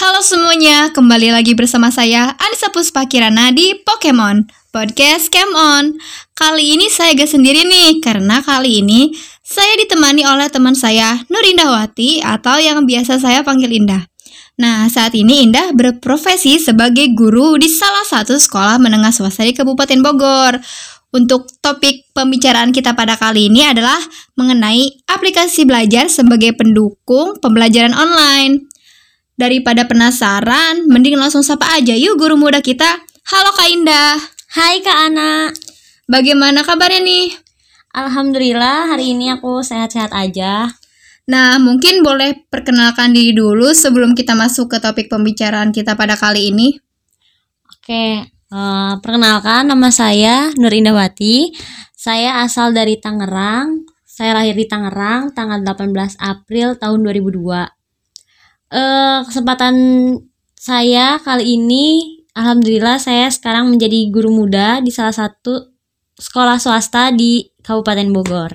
Halo semuanya, kembali lagi bersama saya Anissa Puspa Kirana di Pokemon Podcast Cam On. Kali ini saya gak sendiri nih, karena kali ini saya ditemani oleh teman saya Nur Indahwati atau yang biasa saya panggil Indah. Nah, saat ini Indah berprofesi sebagai guru di salah satu sekolah menengah swasta di Kabupaten Bogor. Untuk topik pembicaraan kita pada kali ini adalah mengenai aplikasi belajar sebagai pendukung pembelajaran online. Daripada penasaran, mending langsung sapa aja yuk guru muda kita. Halo Kak Indah. Hai Kak Ana. Bagaimana kabarnya nih? Alhamdulillah hari ini aku sehat-sehat aja. Nah, mungkin boleh perkenalkan diri dulu sebelum kita masuk ke topik pembicaraan kita pada kali ini. Oke, uh, perkenalkan nama saya Nur Indawati. Saya asal dari Tangerang. Saya lahir di Tangerang tanggal 18 April tahun 2002 uh, kesempatan saya kali ini alhamdulillah saya sekarang menjadi guru muda di salah satu sekolah swasta di Kabupaten Bogor.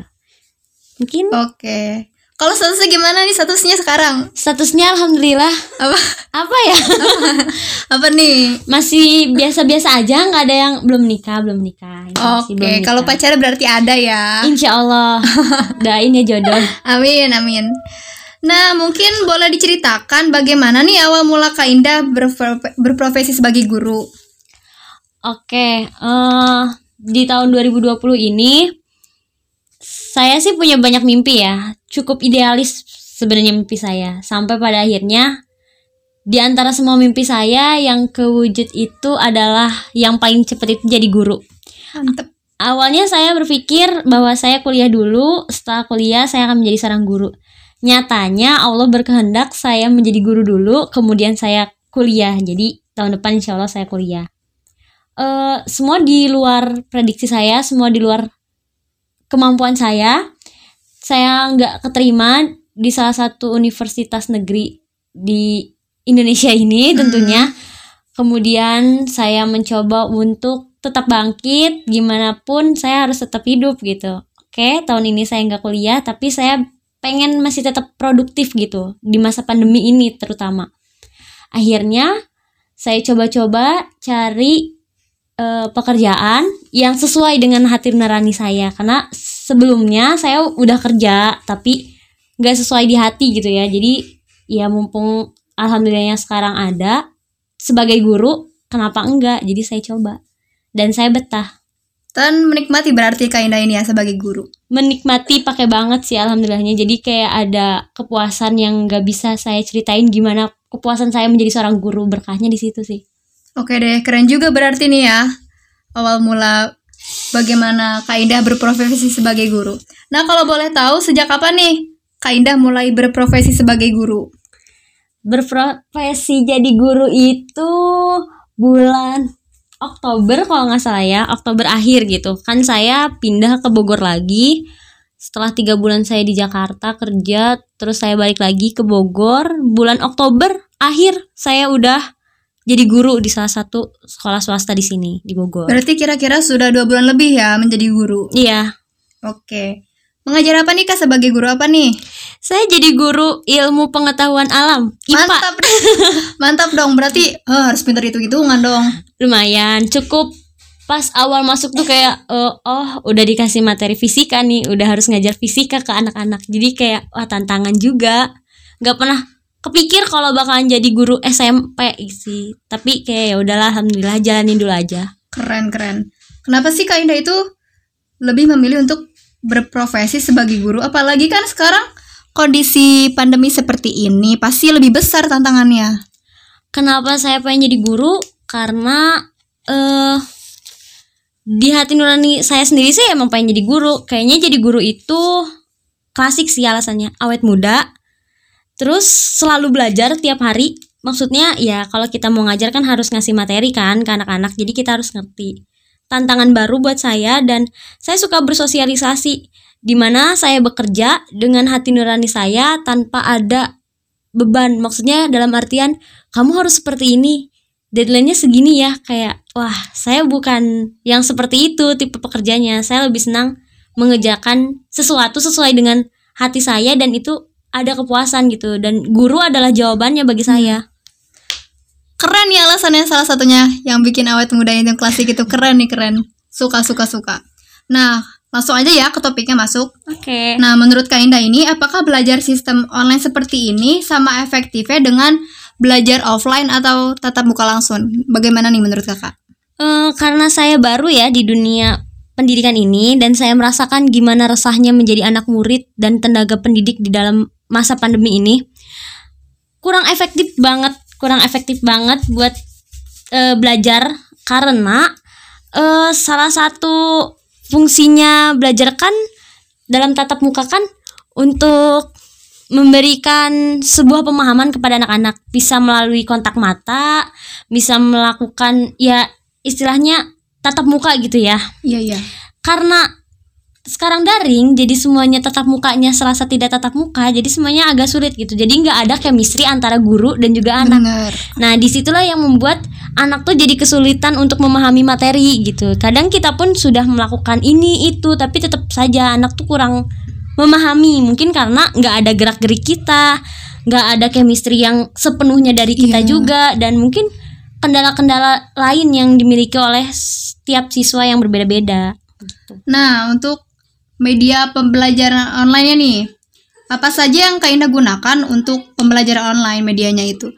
Mungkin Oke. Okay. Kalau statusnya gimana nih statusnya sekarang? Statusnya alhamdulillah apa? Apa ya? apa, apa nih? Masih biasa-biasa aja, nggak ada yang belum nikah, belum nikah. Oke, okay. kalau pacar berarti ada ya. Insya Allah. Doain ya jodoh. amin, amin. Nah, mungkin boleh diceritakan bagaimana nih awal mula Kak Indah berprofesi sebagai guru? Oke, uh, di tahun 2020 ini saya sih punya banyak mimpi ya. Cukup idealis sebenarnya mimpi saya. Sampai pada akhirnya di antara semua mimpi saya yang kewujud itu adalah yang paling cepat itu jadi guru. Mantep. Awalnya saya berpikir bahwa saya kuliah dulu, setelah kuliah saya akan menjadi seorang guru nyatanya Allah berkehendak saya menjadi guru dulu kemudian saya kuliah. Jadi tahun depan insya Allah saya kuliah. Uh, semua di luar prediksi saya semua di luar kemampuan saya saya nggak keterima di salah satu universitas negeri di Indonesia ini hmm. tentunya. Kemudian saya mencoba untuk tetap bangkit gimana pun saya harus tetap hidup gitu. Oke tahun ini saya nggak kuliah tapi saya pengen masih tetap produktif gitu di masa pandemi ini terutama. Akhirnya saya coba-coba cari uh, pekerjaan yang sesuai dengan hati nurani saya karena sebelumnya saya udah kerja tapi nggak sesuai di hati gitu ya. Jadi ya mumpung alhamdulillahnya sekarang ada sebagai guru kenapa enggak? Jadi saya coba dan saya betah dan menikmati berarti Kak Indah ini ya sebagai guru. Menikmati pakai banget sih alhamdulillahnya. Jadi kayak ada kepuasan yang gak bisa saya ceritain gimana kepuasan saya menjadi seorang guru berkahnya di situ sih. Oke deh, keren juga berarti nih ya. Awal mula bagaimana Kak Indah berprofesi sebagai guru. Nah, kalau boleh tahu sejak kapan nih Kak Indah mulai berprofesi sebagai guru? Berprofesi jadi guru itu bulan Oktober kalau nggak salah ya Oktober akhir gitu kan saya pindah ke Bogor lagi setelah tiga bulan saya di Jakarta kerja terus saya balik lagi ke Bogor bulan Oktober akhir saya udah jadi guru di salah satu sekolah swasta di sini di Bogor. Berarti kira-kira sudah dua bulan lebih ya menjadi guru? Iya. Oke. Mengajar apa nih kak sebagai guru apa nih? Saya jadi guru ilmu pengetahuan alam. IPA. Mantap, mantap dong. Berarti oh, harus pintar itu hitungan dong. Lumayan, cukup pas awal masuk tuh kayak uh, oh udah dikasih materi fisika nih, udah harus ngajar fisika ke anak-anak. Jadi kayak wah tantangan juga. Gak pernah kepikir kalau bakalan jadi guru SMP sih. Tapi kayak ya udahlah, alhamdulillah jalanin dulu aja. Keren keren. Kenapa sih Kak Indah itu lebih memilih untuk berprofesi sebagai guru apalagi kan sekarang kondisi pandemi seperti ini pasti lebih besar tantangannya. Kenapa saya pengen jadi guru? Karena uh, di hati nurani saya sendiri sih emang pengen jadi guru. Kayaknya jadi guru itu klasik sih alasannya. Awet muda, terus selalu belajar tiap hari. Maksudnya ya kalau kita mau ngajar kan harus ngasih materi kan ke anak-anak. Jadi kita harus ngerti tantangan baru buat saya dan saya suka bersosialisasi di mana saya bekerja dengan hati nurani saya tanpa ada beban. Maksudnya dalam artian kamu harus seperti ini. Deadline-nya segini ya, kayak wah, saya bukan yang seperti itu tipe pekerjanya. Saya lebih senang mengerjakan sesuatu sesuai dengan hati saya dan itu ada kepuasan gitu dan guru adalah jawabannya bagi saya. Keren ya alasannya salah satunya yang bikin awet muda itu klasik itu keren nih keren. Suka suka suka. Nah, langsung aja ya ke topiknya masuk. Oke. Nah, menurut Kak Indah ini apakah belajar sistem online seperti ini sama efektifnya dengan belajar offline atau tatap muka langsung? Bagaimana nih menurut Kakak? Eh, karena saya baru ya di dunia pendidikan ini dan saya merasakan gimana resahnya menjadi anak murid dan tenaga pendidik di dalam masa pandemi ini kurang efektif banget kurang efektif banget buat eh, belajar karena eh, salah satu fungsinya belajar kan dalam tatap muka kan untuk memberikan sebuah pemahaman kepada anak-anak bisa melalui kontak mata bisa melakukan ya istilahnya tatap muka gitu ya Iya, iya. karena sekarang daring jadi semuanya tatap mukanya serasa tidak tatap muka jadi semuanya agak sulit gitu. Jadi nggak ada chemistry antara guru dan juga anak. Bener. nah di situlah yang membuat anak tuh jadi kesulitan untuk memahami materi gitu. Kadang kita pun sudah melakukan ini itu tapi tetap saja anak tuh kurang memahami. Mungkin karena nggak ada gerak gerik kita nggak ada chemistry yang sepenuhnya dari kita Iya. juga dan mungkin kendala-kendala lain yang dimiliki oleh setiap siswa yang berbeda-beda. Nah, untuk media pembelajaran online nih, apa saja yang Kak Indah gunakan untuk pembelajaran online medianya itu?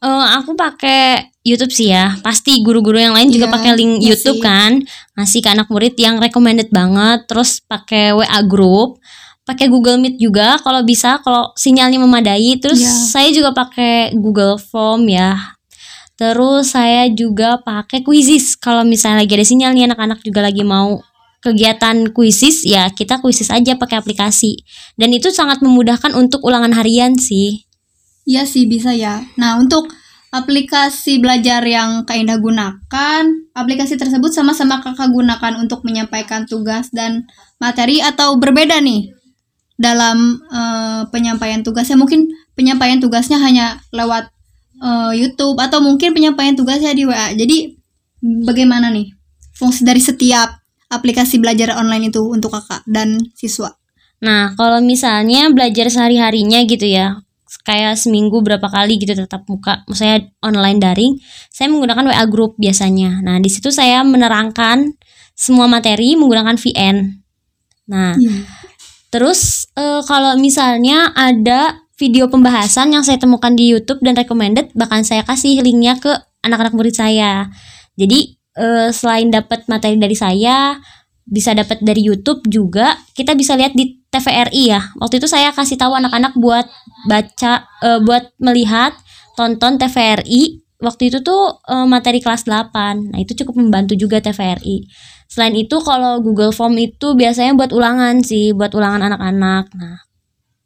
Eh, aku pakai YouTube sih ya. Pasti guru-guru yang lain juga Iya, pakai link iya YouTube sih. kan. Ngasih ke anak murid yang recommended banget. Terus pakai WA group, pakai Google Meet juga kalau bisa kalau sinyalnya memadai. Terus Iya. saya juga pakai Google Form ya. Terus saya juga pakai Quizzes kalau misalnya lagi ada sinyal nih anak-anak juga lagi mau kegiatan Quizzes ya kita Quizzes aja pakai aplikasi. Dan itu sangat memudahkan untuk ulangan harian sih. Iya sih bisa ya. Nah, untuk aplikasi belajar yang Kak Indah gunakan, aplikasi tersebut sama-sama Kakak gunakan untuk menyampaikan tugas dan materi atau berbeda nih dalam eh, penyampaian tugasnya? Mungkin penyampaian tugasnya hanya lewat eh, YouTube atau mungkin penyampaian tugasnya di WA. Jadi bagaimana nih fungsi dari setiap aplikasi belajar online itu untuk Kakak dan siswa? Nah, kalau misalnya belajar sehari-harinya gitu ya, kayak seminggu berapa kali gitu tetap muka, maksudnya online daring, saya menggunakan WA group biasanya. Nah, di situ saya menerangkan semua materi menggunakan VN. Nah, terus eh, kalau misalnya ada video pembahasan yang saya temukan di YouTube dan recommended, bahkan saya kasih linknya ke anak-anak murid saya. Jadi eh, selain dapat materi dari saya, bisa dapat dari YouTube juga. Kita bisa lihat di TVRI ya. Waktu itu saya kasih tahu anak-anak buat baca eh, buat melihat tonton TVRI waktu itu tuh eh, materi kelas 8 nah itu cukup membantu juga TVRI selain itu kalau Google Form itu biasanya buat ulangan sih buat ulangan anak-anak. Nah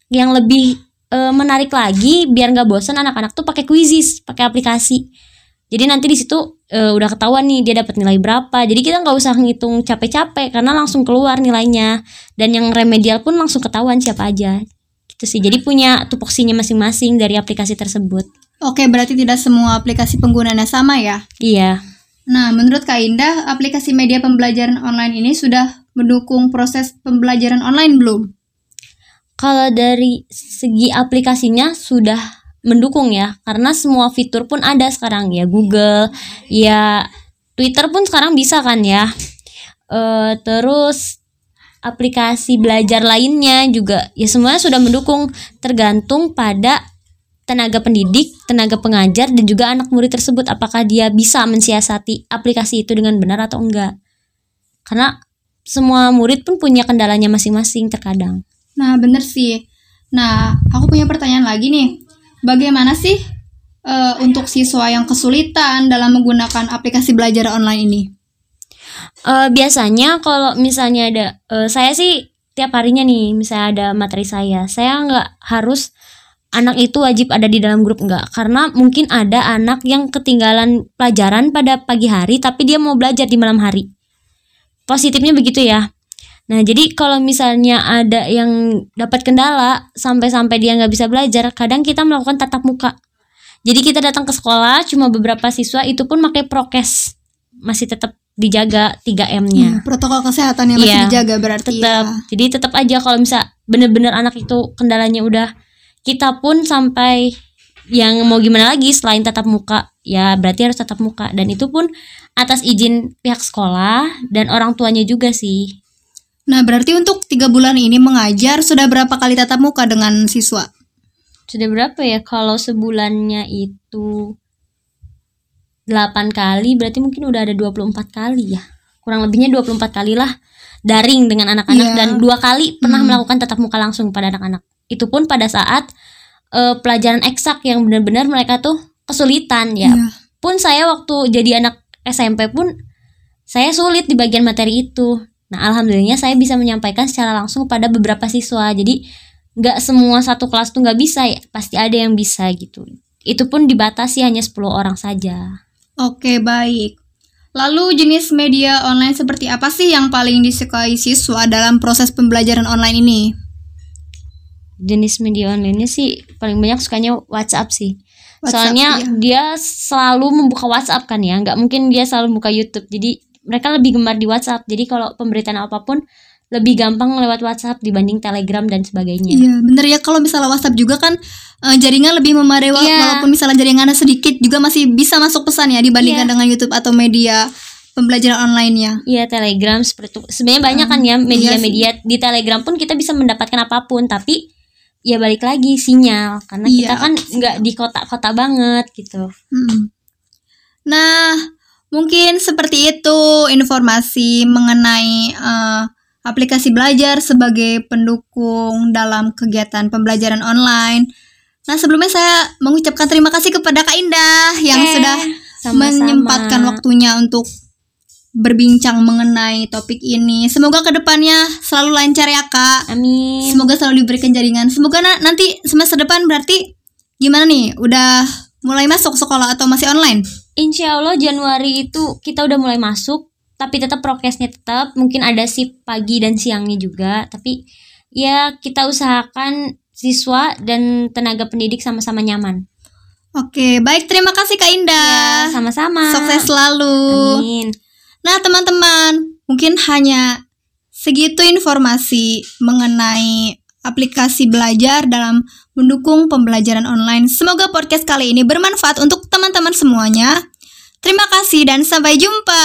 yang lebih eh, menarik lagi biar nggak bosan anak-anak tuh pakai quizzes pakai aplikasi jadi nanti di situ eh, udah ketahuan nih dia dapat nilai berapa. Jadi kita nggak usah ngitung capek-capek karena langsung keluar nilainya. Dan yang remedial pun langsung ketahuan siapa aja. Gitu sih. Jadi punya tupoksinya masing-masing dari aplikasi tersebut. Oke, berarti tidak semua aplikasi penggunaannya sama ya? Iya. Nah, menurut Kak Indah, aplikasi media pembelajaran online ini sudah mendukung proses pembelajaran online belum? Kalau dari segi aplikasinya sudah mendukung ya karena semua fitur pun ada sekarang ya Google ya Twitter pun sekarang bisa kan ya Eh terus aplikasi belajar lainnya juga ya semuanya sudah mendukung tergantung pada tenaga pendidik, tenaga pengajar dan juga anak murid tersebut apakah dia bisa mensiasati aplikasi itu dengan benar atau enggak. Karena semua murid pun punya kendalanya masing-masing terkadang. Nah, bener sih. Nah, aku punya pertanyaan lagi nih. Bagaimana sih eh, untuk siswa yang kesulitan dalam menggunakan aplikasi belajar online ini? Eh biasanya kalau misalnya ada eh, saya sih tiap harinya nih misalnya ada materi saya saya nggak harus anak itu wajib ada di dalam grup nggak. Karena mungkin ada anak yang ketinggalan pelajaran pada pagi hari tapi dia mau belajar di malam hari. Positifnya begitu ya nah jadi kalau misalnya ada yang dapat kendala sampai-sampai dia nggak bisa belajar kadang kita melakukan tatap muka. Jadi kita datang ke sekolah cuma beberapa siswa itu pun pakai prokes. Masih tetap dijaga 3M-nya. Hmm, protokol kesehatan yang masih Iya, dijaga berarti tetap. ya. jadi tetap aja kalau misal bener-bener anak itu kendalanya udah kita pun sampai yang mau gimana lagi selain tatap muka ya berarti harus tatap muka. Dan itu pun atas izin pihak sekolah dan orang tuanya juga sih Nah, berarti untuk tiga bulan ini mengajar sudah berapa kali tatap muka dengan siswa? sudah berapa ya kalau sebulannya itu 8 kali berarti mungkin udah ada 24 kali ya kurang lebihnya 24 kali lah daring dengan anak-anak Iya. dan dua kali pernah Hmm. melakukan tatap muka langsung pada anak-anak itu pun pada saat eh, pelajaran eksak yang benar-benar mereka tuh kesulitan ya Iya. pun saya waktu jadi anak SMP pun saya sulit di bagian materi itu. Nah, alhamdulillahnya saya bisa menyampaikan secara langsung pada beberapa siswa. Jadi nggak semua satu kelas tuh nggak bisa ya, pasti ada yang bisa gitu. Itu pun dibatasi hanya 10 orang saja. Oke, baik. Lalu jenis media online seperti apa sih yang paling disukai siswa dalam proses pembelajaran online ini? Jenis media online sih paling banyak sukanya WhatsApp sih. WhatsApp, Soalnya iya. dia selalu membuka WhatsApp kan ya, nggak mungkin dia selalu membuka YouTube. Jadi mereka lebih gemar di WhatsApp. Jadi kalau pemberitaan apa pun lebih gampang lewat WhatsApp dibanding Telegram dan sebagainya. Iya, bener ya kalau misalnya WhatsApp juga kan eh, jaringan lebih memadai Iya. walaupun misalnya jaringannya sedikit juga masih bisa masuk pesan ya dibandingkan Iya. dengan YouTube atau media pembelajaran online-nya. Iya Telegram seperti itu. Sebenarnya banyak kan ya iya media-media di Telegram pun kita bisa mendapatkan apa pun tapi ya balik lagi sinyal karena Iya, kita kan nggak di kota-kota banget gitu. Mm. Nah, mungkin seperti itu informasi mengenai eh, aplikasi belajar sebagai pendukung dalam kegiatan pembelajaran online. Nah, sebelumnya saya mengucapkan terima kasih kepada Kak Indah yang Eh, sudah sama-sama. menyempatkan waktunya untuk berbincang mengenai topik ini. Semoga ke depannya selalu lancar ya Kak. Amin. Semoga selalu diberikan jaringan. Semoga na- nanti semester depan berarti gimana nih? Udah mulai masuk sekolah atau masih online? Insya Allah Januari itu kita udah mulai masuk tapi tetap prokesnya tetap mungkin ada shift pagi dan siangnya juga tapi ya kita usahakan siswa dan tenaga pendidik sama-sama nyaman. Oke, baik terima kasih Kak Indah. Ya, sama-sama. Sukses selalu. Amin. Nah, teman-teman, mungkin hanya segitu informasi mengenai aplikasi belajar dalam mendukung pembelajaran online. Semoga podcast kali ini bermanfaat untuk teman-teman semuanya. Terima kasih dan sampai jumpa.